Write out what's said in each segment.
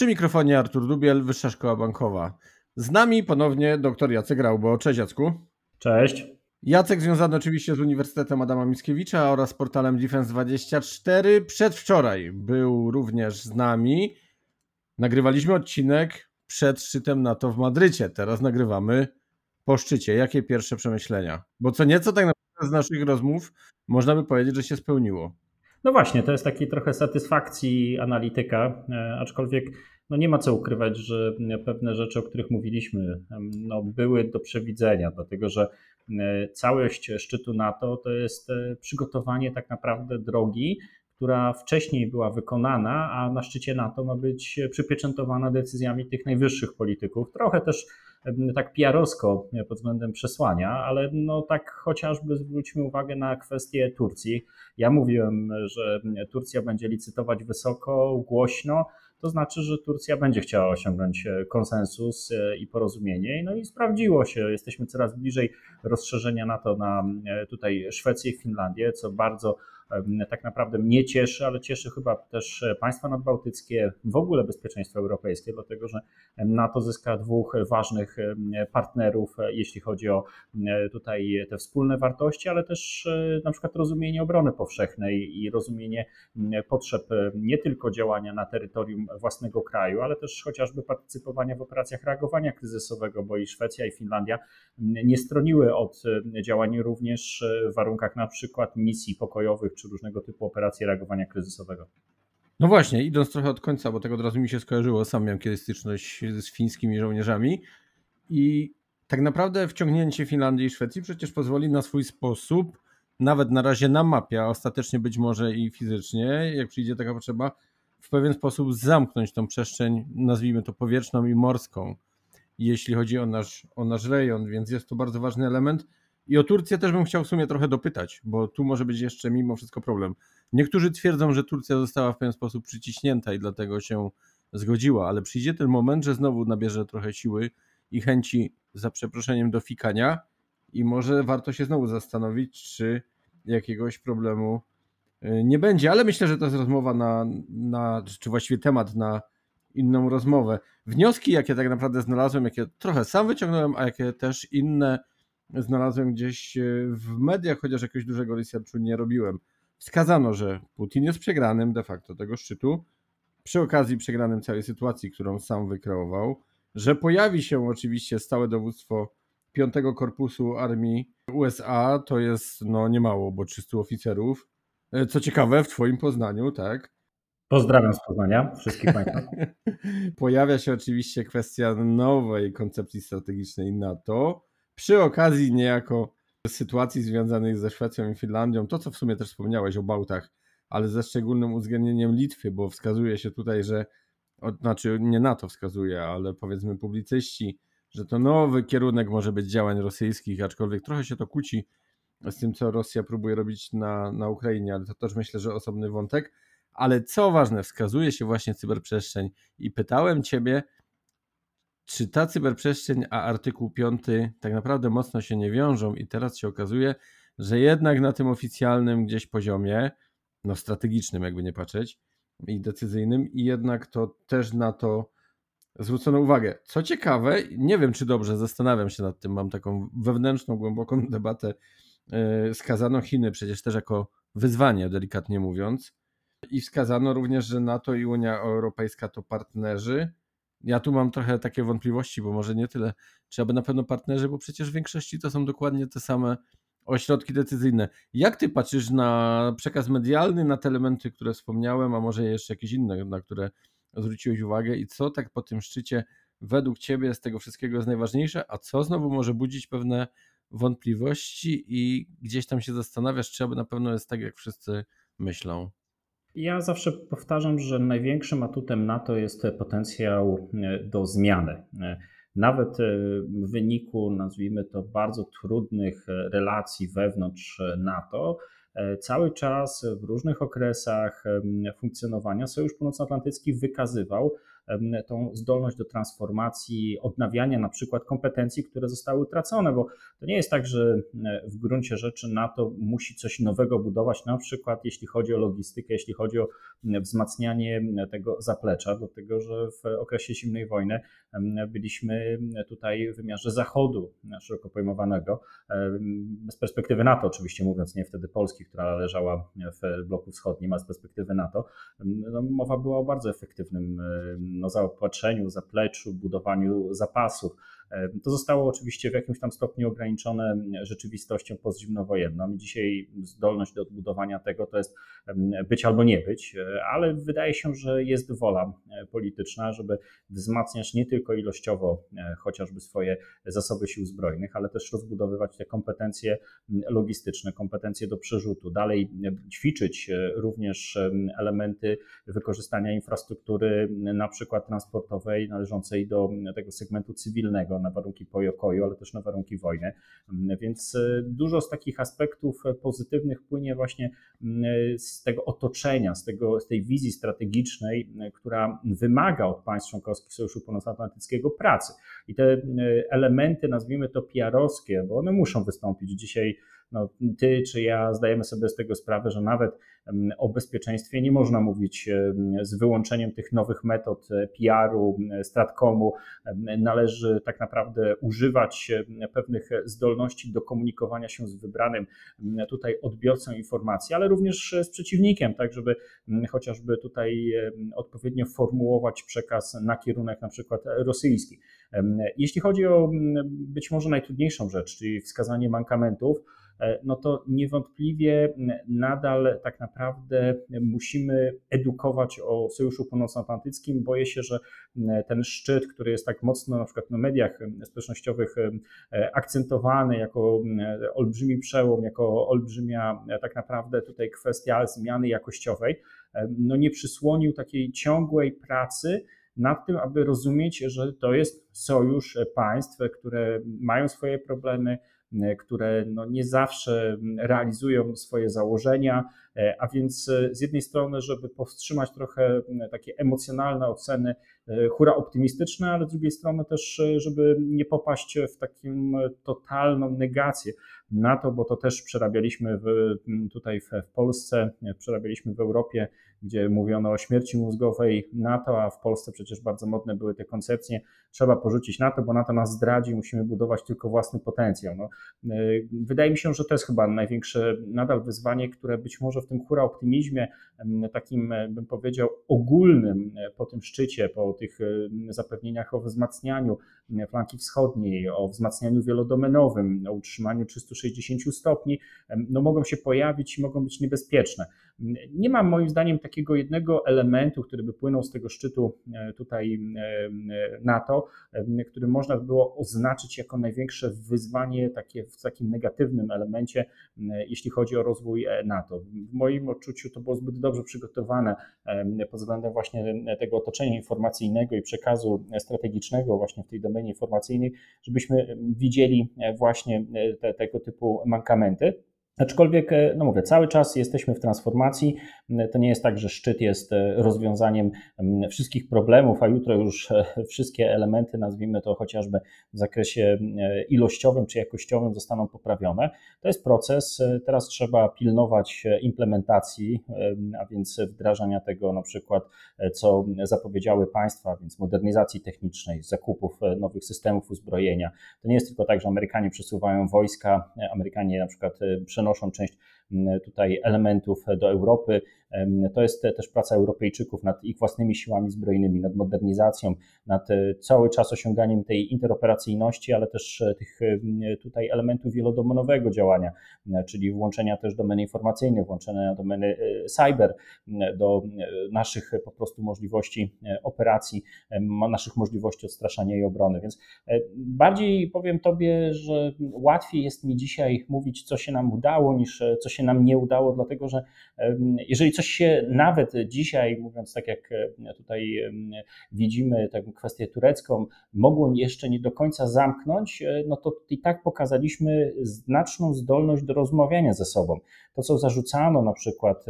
Przy mikrofonie Artur Dubiel, Wyższa Szkoła Bankowa. Z nami ponownie dr Jacek Raubo. Cześć Jacku. Cześć. Jacek związany oczywiście z Uniwersytetem Adama Mickiewicza oraz portalem Defense24. Przedwczoraj był również z nami. Nagrywaliśmy odcinek przed szczytem NATO w Madrycie. Teraz nagrywamy po szczycie. Jakie pierwsze przemyślenia? Bo co nieco tak naprawdę z naszych rozmów można by powiedzieć, że się spełniło. No właśnie, to jest taki trochę satysfakcji analityka, e, aczkolwiek no nie ma co ukrywać, że pewne rzeczy, o których mówiliśmy, no były do przewidzenia, dlatego że e, całość szczytu NATO to jest e, przygotowanie tak naprawdę drogi, która wcześniej była wykonana, a na szczycie NATO ma być przypieczętowana decyzjami tych najwyższych polityków. Trochę też tak PR-owsko pod względem przesłania, ale no tak chociażby zwróćmy uwagę na kwestię Turcji. Ja mówiłem, że Turcja będzie licytować wysoko, głośno, to znaczy, że Turcja będzie chciała osiągnąć konsensus i porozumienie. No i sprawdziło się. Jesteśmy coraz bliżej rozszerzenia NATO na tutaj Szwecję i Finlandię, co bardzo tak naprawdę mnie cieszy, ale cieszy chyba też państwa nadbałtyckie, w ogóle bezpieczeństwo europejskie, dlatego że NATO zyska dwóch ważnych partnerów, jeśli chodzi o tutaj te wspólne wartości, ale też e, na przykład rozumienie obrony powszechnej i rozumienie potrzeb nie tylko działania na terytorium własnego kraju, ale też chociażby partycypowania w operacjach reagowania kryzysowego, bo i Szwecja i Finlandia nie stroniły od działań również w warunkach na przykład misji pokojowych czy różnego typu operacje reagowania kryzysowego. No właśnie, idąc trochę od końca, bo tego od razu mi się skojarzyło, sam miałem kiedyś styczność z fińskimi żołnierzami i tak naprawdę wciągnięcie Finlandii i Szwecji przecież pozwoli na swój sposób, nawet na razie na mapie, a ostatecznie być może i fizycznie, jak przyjdzie taka potrzeba, w pewien sposób zamknąć tą przestrzeń, nazwijmy to powietrzną i morską, jeśli chodzi o nasz, o nasz rejon, więc jest to bardzo ważny element. I o Turcję też bym chciał w sumie trochę dopytać, bo tu może być jeszcze mimo wszystko problem. Niektórzy twierdzą, że Turcja została w pewien sposób przyciśnięta i dlatego się zgodziła, ale przyjdzie ten moment, że znowu nabierze trochę siły i chęci, za przeproszeniem, do fikania i może warto się znowu zastanowić, czy jakiegoś problemu y, nie będzie, ale myślę, że to jest rozmowa na, na czy właściwie temat na inną rozmowę. Wnioski, jakie tak naprawdę znalazłem, jakie trochę sam wyciągnąłem, a jakie też inne znalazłem gdzieś e, w mediach, chociaż jakiegoś dużego researchu nie robiłem. Wskazano, że Putin jest przegranym de facto tego szczytu, przy okazji przegranym całej sytuacji, którą sam wykreował, że pojawi się oczywiście stałe dowództwo piątego Korpusu Armii USA, to jest no niemało, bo 300 oficerów. E, co ciekawe, w Twoim Poznaniu, tak? Pozdrawiam z Poznania wszystkich Państwa. Pojawia się oczywiście kwestia nowej koncepcji strategicznej NATO, przy okazji niejako sytuacji związanej ze Szwecją i Finlandią, to co w sumie też wspomniałeś o Bałtach, ale ze szczególnym uwzględnieniem Litwy, bo wskazuje się tutaj, że, znaczy nie na to wskazuje, ale powiedzmy publicyści, że to nowy kierunek może być działań rosyjskich, aczkolwiek trochę się to kłóci z tym, co Rosja próbuje robić na, na Ukrainie, ale to też myślę, że osobny wątek. Ale co ważne, wskazuje się właśnie cyberprzestrzeń i pytałem Ciebie, czy ta cyberprzestrzeń, a artykuł 5 tak naprawdę mocno się nie wiążą i teraz się okazuje, że jednak na tym oficjalnym gdzieś poziomie, no strategicznym jakby nie patrzeć i decyzyjnym i jednak to też na to zwrócono uwagę. Co ciekawe, nie wiem czy dobrze, zastanawiam się nad tym, mam taką wewnętrzną, głęboką debatę, yy, skazano Chiny przecież też jako wyzwanie, delikatnie mówiąc, i wskazano również, że NATO i Unia Europejska to partnerzy, ja tu mam trochę takie wątpliwości, bo może nie tyle trzeba na pewno partnerzy, bo przecież w większości to są dokładnie te same ośrodki decyzyjne. Jak ty patrzysz na przekaz medialny, na te elementy, które wspomniałem, a może jeszcze jakieś inne, na które zwróciłeś uwagę i co tak po tym szczycie według ciebie z tego wszystkiego jest najważniejsze, a co znowu może budzić pewne wątpliwości i gdzieś tam się zastanawiasz, czy aby na pewno jest tak, jak wszyscy myślą. Ja zawsze powtarzam, że największym atutem NATO jest potencjał do zmiany. Nawet w wyniku, nazwijmy to, bardzo trudnych relacji wewnątrz NATO, E, cały czas w różnych okresach funkcjonowania Sojusz Północnoatlantycki wykazywał tą zdolność do transformacji, odnawiania na przykład kompetencji, które zostały utracone, bo to nie jest tak, że w gruncie rzeczy NATO musi coś nowego budować, na przykład jeśli chodzi o logistykę, jeśli chodzi o wzmacnianie tego zaplecza, dlatego że w okresie zimnej wojny byliśmy tutaj w wymiarze zachodu szeroko pojmowanego, z perspektywy NATO oczywiście mówiąc, nie wtedy Polski, która leżała w bloku wschodnim, a z perspektywy NATO, no, mowa była o bardzo efektywnym no, zaopatrzeniu, zapleczu, budowaniu zapasów. To zostało oczywiście w jakimś tam stopniu ograniczone rzeczywistością postzimnowojenną. Dzisiaj zdolność do odbudowania tego to jest być albo nie być, e, ale wydaje się, że jest wola e, polityczna, żeby wzmacniać nie tylko ilościowo e, chociażby swoje zasoby sił zbrojnych, ale też rozbudowywać te kompetencje logistyczne, kompetencje do przerzutu, dalej ćwiczyć również elementy wykorzystania infrastruktury, na przykład transportowej, należącej do tego segmentu cywilnego, na warunki pojokoju, ale też na warunki wojny. Więc e, dużo z takich aspektów pozytywnych płynie właśnie z tego otoczenia, z, tego, z tej wizji strategicznej, która wymaga od państw członkowskich Sojuszu Północnoatlantyckiego pracy. I te elementy, nazwijmy to PR-owskie, bo one muszą wystąpić dzisiaj no, ty czy ja zdajemy sobie z tego sprawę, że nawet o bezpieczeństwie nie można mówić z wyłączeniem tych nowych metod e, PR-u, stratkomu. Należy tak naprawdę używać pewnych zdolności do komunikowania się z wybranym tutaj odbiorcą informacji, ale również z przeciwnikiem, tak żeby chociażby tutaj odpowiednio formułować przekaz na kierunek na przykład rosyjski. Jeśli chodzi o być może najtrudniejszą rzecz, czyli wskazanie mankamentów, E, no to niewątpliwie nadal tak naprawdę musimy edukować o Sojuszu Północnoatlantyckim. Boję się, że ten szczyt, który jest tak mocno na przykład na mediach społecznościowych e, akcentowany jako olbrzymi przełom, jako olbrzymia e, tak naprawdę tutaj kwestia zmiany jakościowej, no nie przysłonił takiej ciągłej pracy nad tym, aby rozumieć, że to jest sojusz państw, które mają swoje problemy, E, które no nie zawsze realizują swoje założenia, e, a więc e, z jednej strony, żeby powstrzymać trochę takie emocjonalne oceny, hura optymistyczne, ale z drugiej strony też, żeby nie popaść w taką totalną negację na to, bo to też przerabialiśmy w, tutaj w, w Polsce, przerabialiśmy w Europie, gdzie mówiono o śmierci mózgowej NATO, a w Polsce przecież bardzo modne były te koncepcje, trzeba porzucić NATO, bo NATO nas zdradzi, musimy budować tylko własny potencjał. No, e, wydaje mi się, że to jest chyba największe nadal wyzwanie, które być może w tym hura optymizmie, takim e, bym powiedział ogólnym e, po tym szczycie, po tych zapewnieniach o wzmacnianiu flanki wschodniej, o wzmacnianiu wielodomenowym, o utrzymaniu 360 stopni, no mogą się pojawić i mogą być niebezpieczne. Nie ma moim zdaniem takiego jednego elementu, który by płynął z tego szczytu e, tutaj e, e, NATO, który można by było oznaczyć jako największe wyzwanie takie w takim negatywnym elemencie, jeśli chodzi o rozwój NATO. W moim odczuciu to było zbyt dobrze przygotowane pod względem właśnie tego otoczenia informacyjnego i przekazu strategicznego właśnie w tej domenie informacyjnej, żebyśmy widzieli właśnie te, tego typu mankamenty. Aczkolwiek, e, no mówię, cały czas jesteśmy w transformacji. To nie jest tak, że szczyt jest e, rozwiązaniem wszystkich problemów, a jutro już e, wszystkie elementy, nazwijmy to chociażby w zakresie ilościowym czy jakościowym, zostaną poprawione. To jest proces. Teraz trzeba pilnować implementacji, a więc wdrażania tego na przykład, co zapowiedziały państwa, więc modernizacji technicznej, zakupów nowych systemów uzbrojenia. To nie jest tylko tak, że Amerykanie przesuwają wojska, Amerykanie na przykład przenoszą część tutaj elementów do Europy. To jest też praca Europejczyków nad ich własnymi siłami zbrojnymi, nad modernizacją, nad e, cały czas osiąganiem tej interoperacyjności, ale też e, tych tutaj elementów wielodomenowego działania, czyli włączenia też domeny informacyjnej, włączenia domeny e, cyber do naszych po prostu możliwości operacji, naszych możliwości odstraszania i obrony. Więc bardziej powiem Tobie, że łatwiej jest mi dzisiaj mówić, co się nam udało, niż co się nam nie udało, dlatego że jeżeli coś coś się nawet dzisiaj, mówiąc tak jak e, tutaj widzimy tę kwestię turecką, mogło jeszcze nie do końca zamknąć, e, no to i tak pokazaliśmy znaczną zdolność do rozmawiania ze sobą. To, co zarzucano na przykład,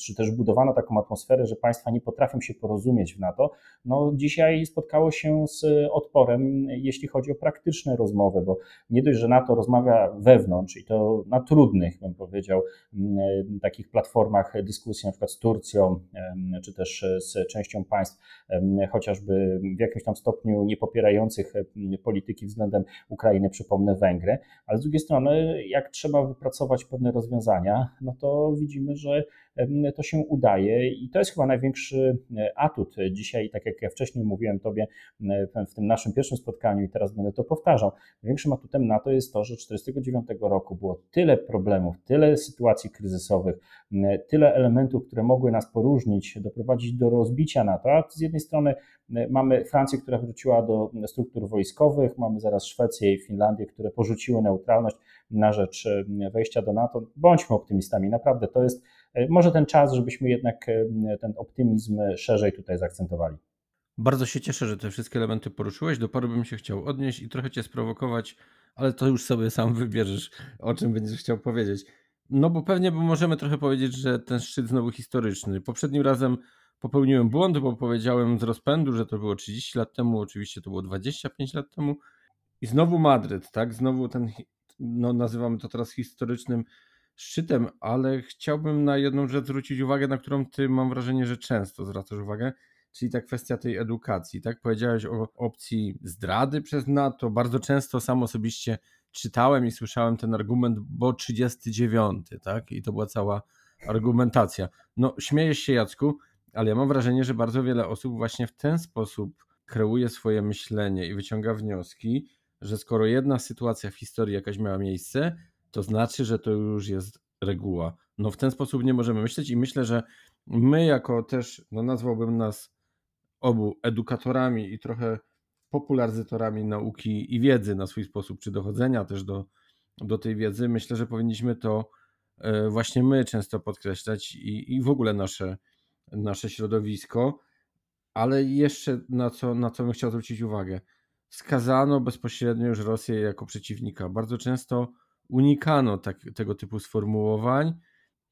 czy też budowano taką atmosferę, że państwa nie potrafią się porozumieć w NATO, no dzisiaj spotkało się z odporem, jeśli chodzi o praktyczne rozmowy, bo nie dość, że NATO rozmawia wewnątrz i to na trudnych, bym powiedział, takich platformach dyskusji, dyskusji na przykład z Turcją, czy też z częścią państw, chociażby w jakimś tam stopniu niepopierających polityki względem Ukrainy, przypomnę Węgry, ale z drugiej strony, jak trzeba wypracować pewne rozwiązania, no to widzimy, że to się udaje i to jest chyba największy e, atut dzisiaj, tak jak ja wcześniej mówiłem Tobie w tym naszym pierwszym spotkaniu i teraz będę to powtarzał. Największym atutem na to jest to, że 1949 roku było tyle problemów, tyle sytuacji kryzysowych, tyle elementów, które mogły nas poróżnić, doprowadzić do rozbicia NATO, a z jednej strony mamy Francję, która wróciła do struktur wojskowych, mamy zaraz Szwecję i Finlandię, które porzuciły neutralność na rzecz wejścia do NATO. Bądźmy optymistami, naprawdę to jest E, może ten czas, żebyśmy jednak e, ten optymizm szerzej tutaj zaakcentowali. Bardzo się cieszę, że te wszystkie elementy poruszyłeś. Do paru bym się chciał odnieść i trochę cię sprowokować, ale to już sobie sam wybierzesz, o czym będziesz chciał powiedzieć. No bo pewnie bo możemy trochę powiedzieć, że ten szczyt znowu historyczny. Poprzednim razem popełniłem błąd, bo powiedziałem z rozpędu, że to było 30 lat temu, oczywiście to było 25 lat temu. I znowu Madryt, tak? Znowu ten, no nazywamy to teraz historycznym szczytem, ale chciałbym na jedną rzecz zwrócić uwagę, na którą ty mam wrażenie, że często zwracasz uwagę, czyli ta kwestia tej edukacji. Tak powiedziałeś o opcji zdrady przez NATO. Bardzo często sam osobiście czytałem i słyszałem ten argument, bo 39, tak? I to była cała argumentacja. No, śmiejesz się, Jacku, ale ja mam wrażenie, że bardzo wiele osób właśnie w ten sposób kreuje swoje myślenie i wyciąga wnioski, że skoro jedna sytuacja w historii jakaś miała miejsce, to znaczy, że to już jest reguła. No w ten sposób nie możemy myśleć i myślę, że my jako też, no nazwałbym nas obu edukatorami i trochę popularyzatorami nauki i wiedzy na swój sposób, czy dochodzenia też do, do tej wiedzy, myślę, że powinniśmy to e, właśnie my często podkreślać i, i w ogóle nasze, nasze środowisko. Ale jeszcze na co, na co bym chciał zwrócić uwagę. Skazano bezpośrednio już Rosję jako przeciwnika. Bardzo często unikano tak, tego typu sformułowań.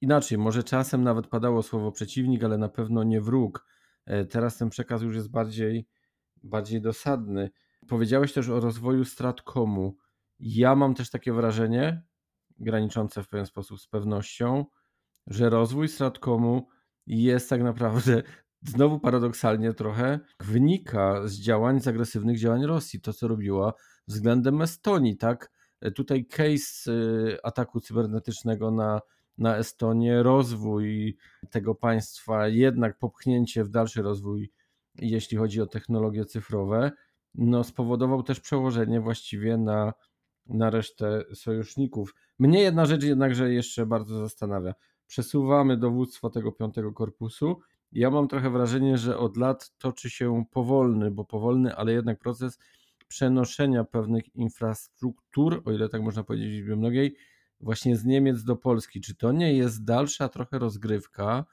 Inaczej, może czasem nawet padało słowo przeciwnik, ale na pewno nie wróg. E, teraz ten przekaz już jest bardziej, bardziej dosadny. Powiedziałeś też o rozwoju Stratkomu. Ja mam też takie wrażenie, graniczące w pewien sposób z pewnością, że rozwój Stratkomu jest tak naprawdę znowu paradoksalnie trochę wynika z działań, z agresywnych działań Rosji, to co robiła względem Estonii, tak? Tutaj case y, ataku cybernetycznego na, na Estonię, rozwój tego państwa, jednak popchnięcie w dalszy rozwój, jeśli chodzi o technologie cyfrowe, no spowodował też przełożenie właściwie na, na resztę sojuszników. Mnie jedna rzecz jednakże jeszcze bardzo zastanawia. Przesuwamy dowództwo tego piątego korpusu. Ja mam trochę wrażenie, że od lat toczy się powolny, bo powolny, ale jednak proces przenoszenia pewnych infrastruktur, o ile tak można powiedzieć w liczbie mnogiej, właśnie z Niemiec do Polski. Czy to nie jest dalsza trochę rozgrywka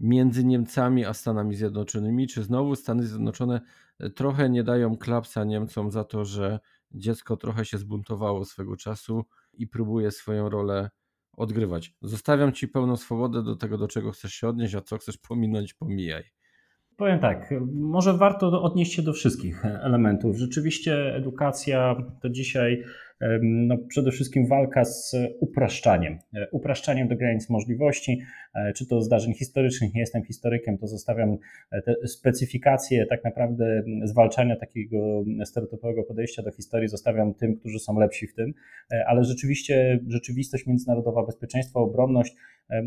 między Niemcami a Stanami Zjednoczonymi? Czy znowu Stany Zjednoczone e, trochę nie dają klapsa Niemcom za to, że dziecko trochę się zbuntowało swego czasu i próbuje swoją rolę odgrywać? Zostawiam Ci pełną swobodę do tego, do czego chcesz się odnieść, a co chcesz pominąć, pomijaj. Powiem tak, może warto odnieść się do wszystkich elementów. Rzeczywiście edukacja to dzisiaj no, przede wszystkim walka z upraszczaniem. Upraszczaniem do granic możliwości, czy to zdarzeń historycznych, nie jestem historykiem, to zostawiam te specyfikacje tak naprawdę zwalczania takiego stereotypowego podejścia do historii, zostawiam tym, którzy są lepsi w tym, ale rzeczywiście rzeczywistość międzynarodowa, bezpieczeństwo, obronność,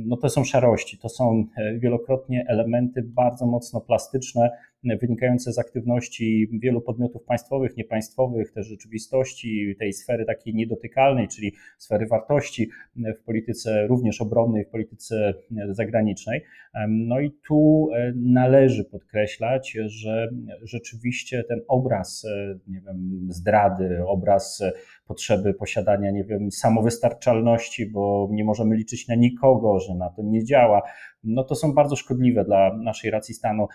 no to są szarości, to są wielokrotnie elementy bardzo mocno plastyczne, wynikające z aktywności wielu podmiotów państwowych, niepaństwowych, też rzeczywistości, tej sfery takiej niedotykalnej, czyli sfery wartości w polityce również obronnej, w polityce zagranicznej. No i tu e, należy podkreślać, że rzeczywiście ten obraz, e, nie wiem, zdrady, obraz potrzeby posiadania, nie wiem, samowystarczalności, bo nie możemy liczyć na nikogo, że na to nie działa, no to są bardzo szkodliwe dla naszej racji stanu.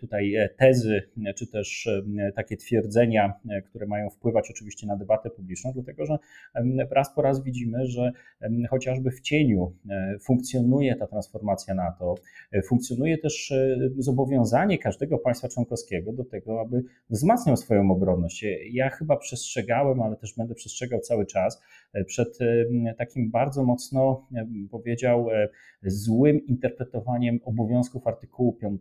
Tutaj e, tezy, czy też takie twierdzenia, e, które mają wpływać oczywiście na debatę publiczną, dlatego że raz po raz widzimy, że chociażby w cieniu e, funkcjonuje ta transformacja NATO, funkcjonuje też zobowiązanie każdego państwa członkowskiego do tego, aby wzmacniał swoją obronność. Ja chyba przestrzegałem, ale też będę przestrzegał cały czas przed takim bardzo mocno, powiedział, złym interpretowaniem obowiązków artykułu 5,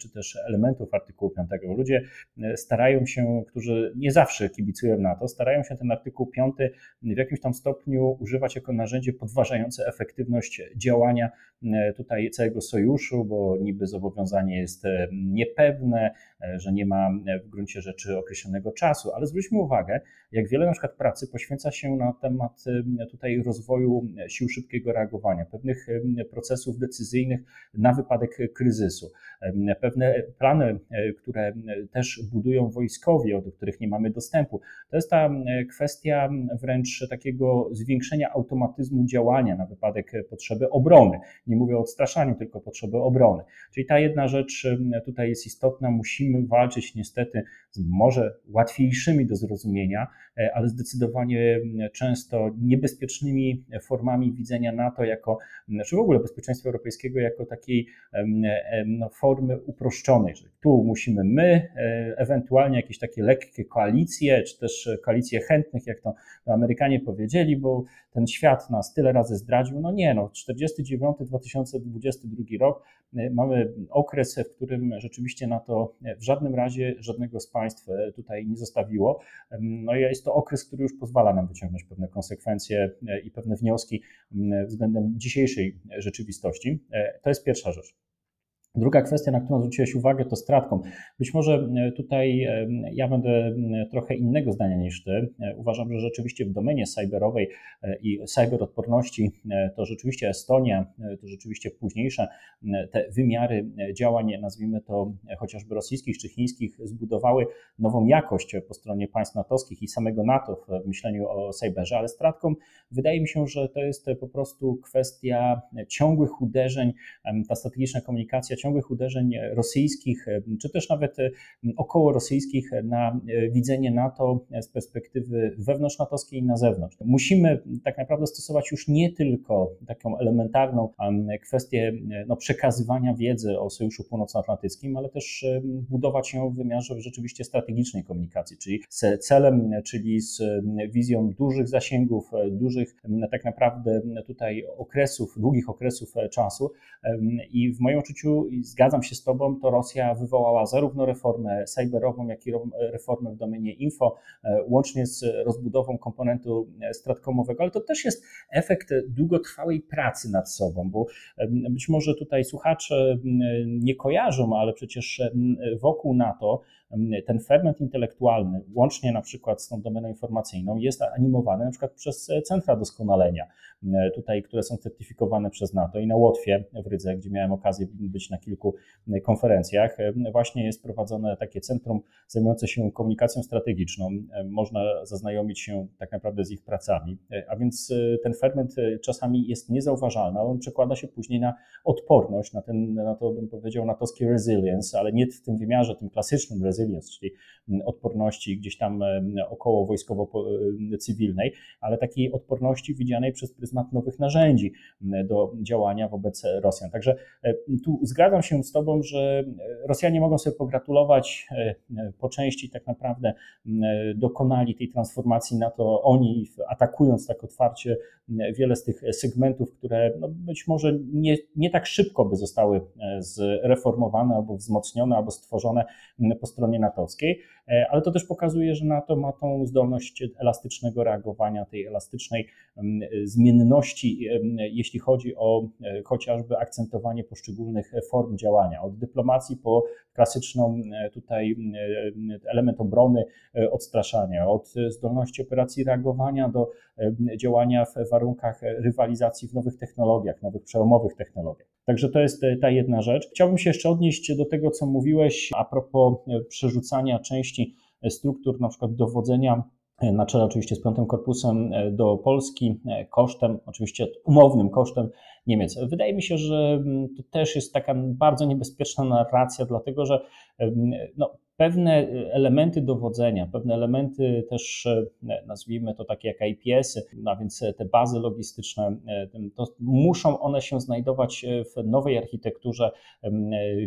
czy też elementów artykułu 5. Ludzie e, starają się, którzy nie zawsze kibicują na to, starają się ten artykuł 5 w jakimś tam stopniu używać jako narzędzie podważające efektywność działania e, tutaj całego sojuszu, bo niby zobowiązanie jest e, niepewne, że nie ma w gruncie rzeczy określonego czasu, ale zwróćmy uwagę, jak wiele na przykład pracy poświęca się na temat tutaj rozwoju sił szybkiego reagowania, pewnych procesów decyzyjnych na wypadek kryzysu. Pewne plany, e, które też budują wojskowi, do których nie mamy dostępu, to jest ta kwestia wręcz takiego zwiększenia automatyzmu działania na wypadek potrzeby obrony. Nie mówię o odstraszaniu, tylko potrzeby obrony. Czyli ta jedna rzecz tutaj jest istotna. Musimy walczyć niestety z może łatwiejszymi do zrozumienia, ale zdecydowanie często niebezpiecznymi formami widzenia NATO jako, czy w ogóle bezpieczeństwa europejskiego jako takiej no, formy uproszczonej, że tu musimy my, e, ewentualnie jakieś takie lekkie koalicje, czy też koalicje chętnych, jak to Amerykanie powiedzieli, bo ten świat nas tyle razy zdradził. No nie, no 49-2022 rok e, mamy okres, w którym rzeczywiście na to w żadnym razie żadnego z państw e, tutaj nie zostawiło. No i jest to okres, który już pozwala nam wyciągnąć pewne konsekwencje i pewne wnioski względem dzisiejszej rzeczywistości. To jest pierwsza rzecz. Druga kwestia, na którą zwróciłeś uwagę, to stratką. Być może e, tutaj e, ja będę trochę innego zdania niż ty. E, uważam, że rzeczywiście w domenie cyberowej i cyberodporności to rzeczywiście Estonia, to rzeczywiście późniejsze te wymiary działań, nazwijmy to chociażby rosyjskich czy chińskich, zbudowały nową jakość po stronie państw natowskich i samego NATO w myśleniu o cyberze, ale stratką wydaje mi się, że to jest po prostu kwestia ciągłych uderzeń, ta strategiczna komunikacja ciągłych uderzeń rosyjskich, czy też nawet około rosyjskich na widzenie NATO z perspektywy wewnątrznatowskiej i na zewnątrz. Musimy tak naprawdę stosować już nie tylko taką elementarną kwestię no, przekazywania wiedzy o Sojuszu Północnoatlantyckim, ale też budować ją w wymiarze rzeczywiście strategicznej komunikacji, czyli z celem, czyli z wizją dużych zasięgów, dużych tak naprawdę tutaj okresów, długich okresów czasu i w moim odczuciu i zgadzam się z Tobą, to Rosja wywołała zarówno reformę cyberową, jak i reformę w domenie info, e, łącznie z rozbudową komponentu e, stratkomowego, ale to też jest efekt długotrwałej pracy nad sobą, bo być może tutaj słuchacze nie kojarzą, ale przecież wokół NATO ten ferment intelektualny, łącznie na przykład z tą domeną informacyjną, jest animowany na przykład przez centra doskonalenia, tutaj, które są certyfikowane przez NATO i na Łotwie w Rydze, gdzie miałem okazję być na kilku konferencjach, właśnie jest prowadzone takie centrum zajmujące się komunikacją strategiczną. Można zaznajomić się tak naprawdę z ich pracami, a więc ten ferment czasami jest niezauważalny, ale on przekłada się później na odporność, na ten, na to bym powiedział, natowski resilience, ale nie w tym wymiarze, tym klasycznym resilience, resilience, czyli odporności gdzieś tam około wojskowo-cywilnej, ale takiej odporności widzianej przez pryzmat nowych narzędzi do działania wobec Rosjan. Także tu zgadzam się z Tobą, że Rosjanie mogą sobie pogratulować po części tak naprawdę dokonali tej transformacji na to oni atakując tak otwarcie wiele z tych segmentów, które no być może nie, nie tak szybko by zostały e, zreformowane albo wzmocnione, albo stworzone po stronie natowskiej, e, ale to też pokazuje, że NATO ma tą zdolność elastycznego reagowania, tej elastycznej zmienności, jeśli chodzi o e, chociażby akcentowanie poszczególnych form działania, od dyplomacji po klasyczną tutaj element obrony, odstraszania, od zdolności operacji reagowania do działania w warunkach rywalizacji w nowych technologiach, nowych przełomowych technologiach. Także to jest e, ta jedna rzecz. Chciałbym się jeszcze odnieść do tego, co mówiłeś a propos e, przerzucania części e, struktur, na przykład dowodzenia na czele oczywiście z piątym korpusem do Polski, kosztem, oczywiście umownym kosztem Niemiec. Wydaje mi się, że mm, to też jest taka bardzo niebezpieczna narracja, dlatego że no, pewne elementy dowodzenia, pewne elementy też, e, nazwijmy to takie jak IPS-y, a więc te bazy logistyczne, e, to muszą one się znajdować w nowej architekturze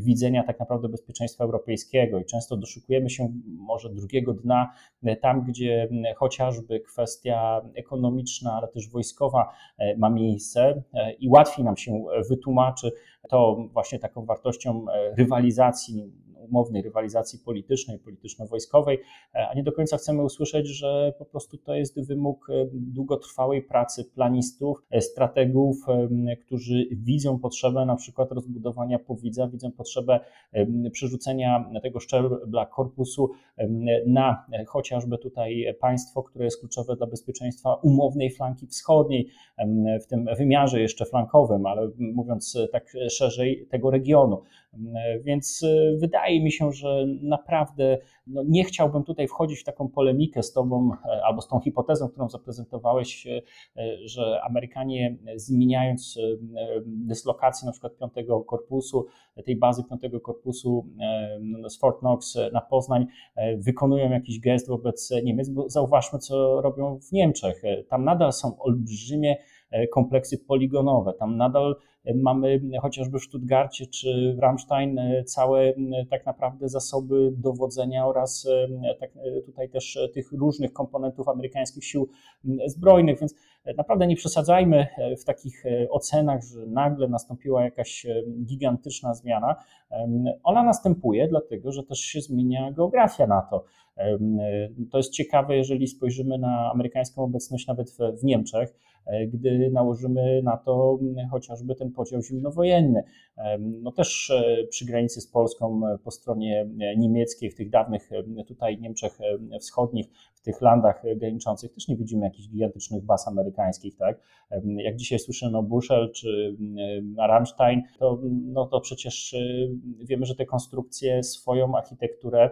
widzenia tak naprawdę bezpieczeństwa europejskiego. I często doszukujemy się może drugiego dna e, tam, gdzie chociażby kwestia ekonomiczna, ale też wojskowa ma miejsce i łatwiej nam się wytłumaczy to właśnie taką wartością rywalizacji umownej rywalizacji politycznej, polityczno-wojskowej, e, a nie do końca chcemy usłyszeć, że po prostu to jest wymóg e, długotrwałej pracy planistów, e, strategów, którzy widzą potrzebę na przykład rozbudowania powidza, widzą potrzebę przerzucenia tego szczebla korpusu na chociażby tutaj państwo, które jest kluczowe dla bezpieczeństwa umownej flanki wschodniej, w tym wymiarze jeszcze flankowym, ale mówiąc tak szerzej, tego regionu. Więc wydaje mi się, że naprawdę no nie chciałbym tutaj wchodzić w taką polemikę z Tobą e, albo z tą hipotezą, którą zaprezentowałeś, e, że Amerykanie zmieniając e, dyslokację na przykład piątego korpusu, tej bazy piątego korpusu z Fort Knox na Poznań, wykonują jakiś gest wobec Niemiec, bo zauważmy, co robią w Niemczech. Tam nadal są olbrzymie kompleksy poligonowe, tam nadal Mamy chociażby w Stuttgarcie czy w e, całe tak naprawdę zasoby dowodzenia oraz e, tak, e, tutaj też tych różnych komponentów amerykańskich sił zbrojnych, więc naprawdę nie przesadzajmy w takich ocenach, że nagle nastąpiła jakaś gigantyczna zmiana. Ona następuje dlatego, że też się zmienia geografia NATO. To jest ciekawe, jeżeli spojrzymy na amerykańską obecność nawet w, Niemczech, e, gdy nałożymy na to chociażby ten podział zimnowojenny. No też e, przy granicy z Polską po stronie niemieckiej, w tych dawnych tutaj Niemczech Wschodnich, tych landach graniczących też nie widzimy jakichś gigantycznych baz amerykańskich, tak? Jak dzisiaj słyszymy o Bushel czy Rammstein, to, no to przecież wiemy, że te konstrukcje swoją architekturę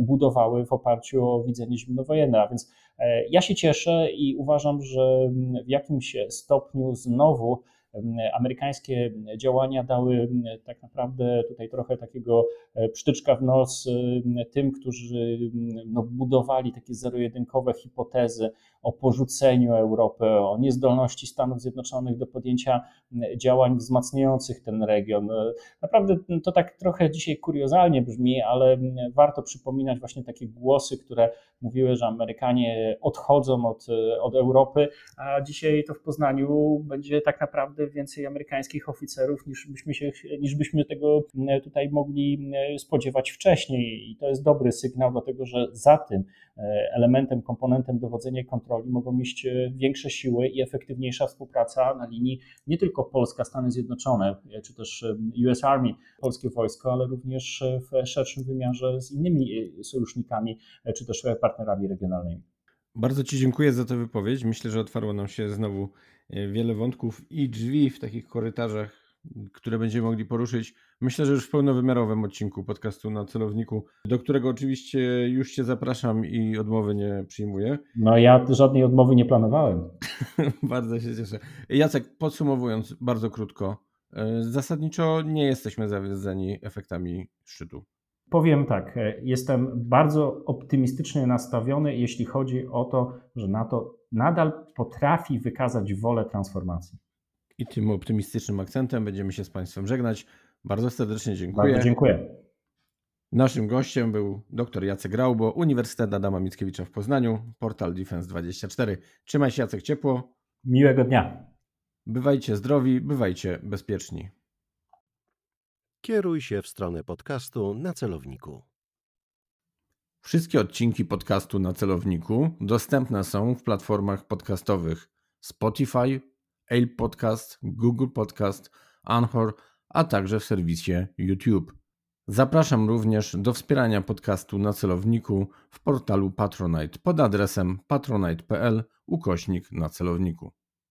budowały w oparciu o widzenie zimnowojenne. A więc e, ja się cieszę i uważam, że w jakimś stopniu znowu amerykańskie działania dały tak naprawdę tutaj trochę takiego e, psztyczka w nos tym, którzy no, budowali takie zero-jedynkowe hipotezy o porzuceniu Europy, o niezdolności Stanów Zjednoczonych do podjęcia działań wzmacniających ten region. Naprawdę to tak trochę dzisiaj kuriozalnie brzmi, ale warto przypominać właśnie takie głosy, które mówiły, że Amerykanie odchodzą od, od Europy, a dzisiaj to w Poznaniu będzie tak naprawdę więcej amerykańskich oficerów niż byśmy, się, niż byśmy tego tutaj mogli spodziewać wcześniej. I to jest dobry sygnał, dlatego że za tym elementem, komponentem dowodzenia i kontroli mogą iść e, większe siły i efektywniejsza współpraca na linii nie tylko Polska, Stany Zjednoczone, e, czy też US Army, polskie wojsko, ale również w szerszym wymiarze z innymi sojusznikami, czy też partnerami regionalnymi. Bardzo Ci dziękuję za tę wypowiedź. Myślę, że otwarło nam się znowu e, wiele wątków i drzwi w takich korytarzach, które będziemy mogli poruszyć. Myślę, że już w pełnowymiarowym odcinku podcastu na celowniku, do którego oczywiście już Cię zapraszam i odmowy nie przyjmuję. No ja żadnej odmowy nie planowałem. bardzo się cieszę. Jacek, podsumowując bardzo krótko, e, zasadniczo nie jesteśmy zawiedzeni efektami szczytu. Powiem tak, jestem bardzo optymistycznie nastawiony, jeśli chodzi o to, że NATO nadal potrafi wykazać wolę transformacji. I tym optymistycznym akcentem będziemy się z Państwem żegnać. Bardzo serdecznie dziękuję. Bardzo dziękuję. Naszym gościem był dr Jacek Graubo, Uniwersytet Adama Mickiewicza w Poznaniu, portal Defense24. Trzymaj się Jacek ciepło. Miłego dnia. Bywajcie zdrowi, bywajcie bezpieczni. Kieruj się w stronę podcastu na celowniku. Wszystkie odcinki podcastu na celowniku dostępne są w platformach podcastowych Spotify, Apple Podcast, Google Podcast, Anchor, a także w serwisie YouTube. Zapraszam również do wspierania podcastu na celowniku w portalu Patronite pod adresem patronite.pl ukośnik na celowniku.